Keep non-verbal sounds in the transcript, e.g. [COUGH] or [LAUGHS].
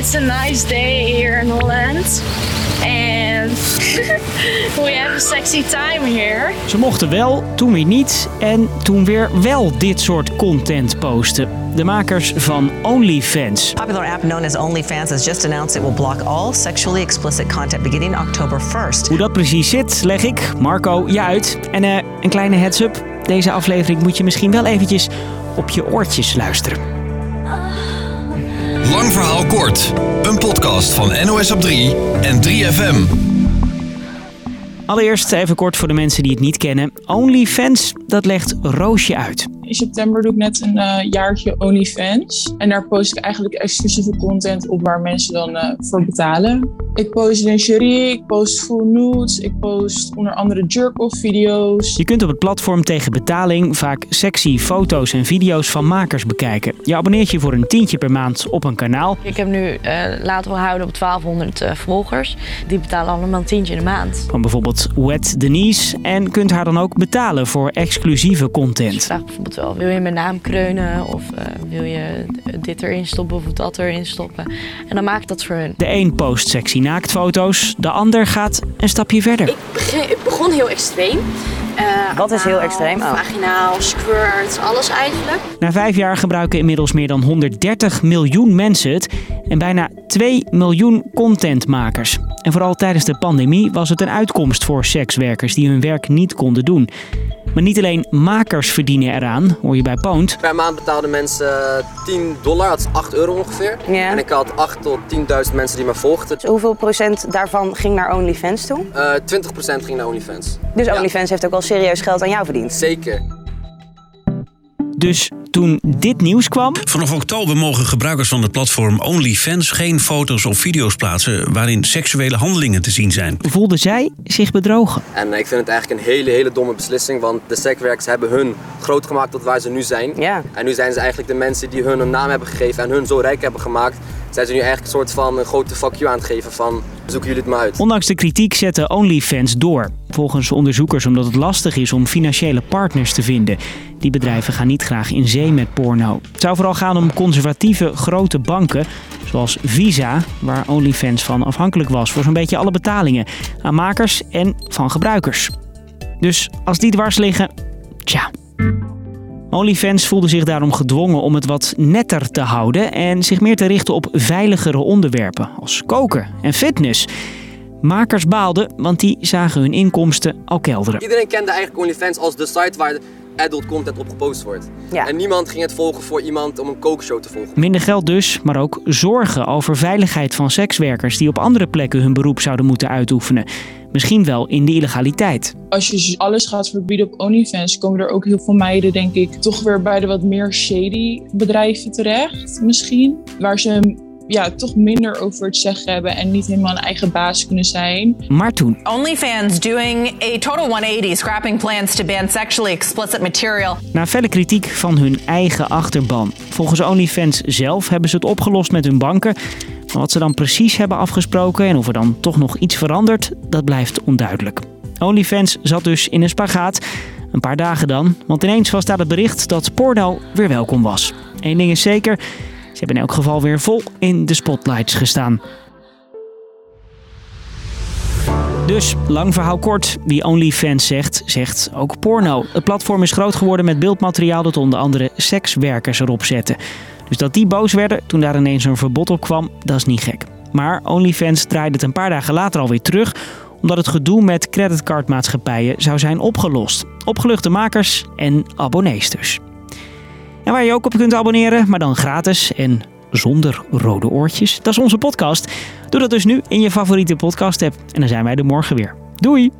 it's a nice day here in Holland. And [LAUGHS] we have a sexy time here. Ze mochten wel, toen weer niet en toen weer wel dit soort content posten. De makers van OnlyFans. Popular app known as OnlyFans has just announced it will block all sexually explicit content beginning October 1st. Hoe dat precies zit, leg ik, Marco, je uit. En eh, een kleine heads-up. Deze aflevering moet je misschien wel eventjes op je oortjes luisteren. Lang verhaal kort. Een podcast van NOS op 3 en 3FM. Allereerst even kort voor de mensen die het niet kennen. OnlyFans, dat legt Roosje uit. In september doe ik net een eh, jaartje OnlyFans. En daar post ik eigenlijk exclusieve content op waar mensen dan eh, voor betalen. Ik post lingerie, ik post full nudes, ik post onder andere jerk-off video's. Je kunt op het platform tegen betaling vaak sexy foto's en video's van makers bekijken. Je abonneert je voor een tientje per maand op een kanaal. Ik heb nu uh, laten we houden op 1200 uh, volgers. Die betalen allemaal een tientje in de maand. Van bijvoorbeeld Wet Denise en kunt haar dan ook betalen voor exclusieve content. Ik vraag bijvoorbeeld wel, wil je mijn naam kreunen of uh, wil je dit erin stoppen of dat erin stoppen? En dan maak ik dat voor hun. De een post sexy naaktfoto's, de ander gaat een stapje verder. Ik, begin, ik begon heel extreem. Uh, Wat is heel extreem? Oh. Vaginaal, squirt, alles eigenlijk. Na vijf jaar gebruiken inmiddels meer dan 130 miljoen mensen het en bijna 2 miljoen contentmakers. En vooral tijdens de pandemie was het een uitkomst voor sekswerkers die hun werk niet konden doen. Maar niet alleen makers verdienen eraan, hoor je bij Poont. Per maand betaalden mensen 10 dollar, dat is 8 euro ongeveer. Ja. En ik had 8 tot 10.000 mensen die me volgden. Dus hoeveel procent daarvan ging naar OnlyFans toe? Uh, 20% ging naar OnlyFans. Dus OnlyFans heeft ook al serieus geld aan jou verdiend? Zeker. Dus toen dit nieuws kwam. Vanaf oktober mogen gebruikers van het platform OnlyFans geen foto's of video's plaatsen waarin seksuele handelingen te zien zijn. Voelde zij zich bedrogen. En ik vind het eigenlijk een hele, hele domme beslissing, want de sekswerkers hebben hun groot gemaakt tot waar ze nu zijn. Ja. En nu zijn ze eigenlijk de mensen die hun een naam hebben gegeven en hun zo rijk hebben gemaakt. Zijn ze nu eigenlijk een soort van een grote fuck you aan het geven van zoeken jullie het maar uit. Ondanks de kritiek zetten OnlyFans door. Volgens onderzoekers omdat het lastig is om financiële partners te vinden. Die bedrijven gaan niet graag in zee met porno. Het zou vooral gaan om conservatieve grote banken, zoals Visa, waar OnlyFans van afhankelijk was voor zo'n beetje alle betalingen aan makers en van gebruikers. Dus als die dwars liggen, tja. OnlyFans voelde zich daarom gedwongen om het wat netter te houden en zich meer te richten op veiligere onderwerpen als koken en fitness. Makers baalden, want die zagen hun inkomsten al kelderen. Iedereen kende eigenlijk OnlyFans als de site waar adult content op gepost wordt. Ja. En niemand ging het volgen voor iemand om een kookshow te volgen. Minder geld dus, maar ook zorgen over veiligheid van sekswerkers die op andere plekken hun beroep zouden moeten uitoefenen. Misschien wel in de illegaliteit. Als je alles gaat verbieden op OnlyFans, komen er ook heel veel meiden, denk ik, toch weer bij de wat meer shady bedrijven terecht. Misschien. Waar ze ja, toch minder over het zeggen hebben en niet helemaal een eigen baas kunnen zijn. Maar toen. OnlyFans doing a total 180, scrapping plans to ban sexually explicit material. Na felle kritiek van hun eigen achterban. Volgens OnlyFans zelf hebben ze het opgelost met hun banken. Maar wat ze dan precies hebben afgesproken en of er dan toch nog iets verandert, dat blijft onduidelijk. OnlyFans zat dus in een spagaat. Een paar dagen dan, want ineens was daar het bericht dat porno weer welkom was. Eén ding is zeker, ze hebben in elk geval weer vol in de spotlights gestaan. Dus, lang verhaal kort, wie OnlyFans zegt, zegt ook porno. Het platform is groot geworden met beeldmateriaal dat onder andere sekswerkers erop zetten. Dus dat die boos werden toen daar ineens een verbod op kwam, dat is niet gek. Maar OnlyFans draaide het een paar dagen later alweer terug, omdat het gedoe met creditcardmaatschappijen zou zijn opgelost. Opgeluchte makers en abonnees dus. En waar je ook op kunt abonneren, maar dan gratis en zonder rode oortjes, dat is onze podcast. Doe dat dus nu in je favoriete podcast app en dan zijn wij er morgen weer. Doei!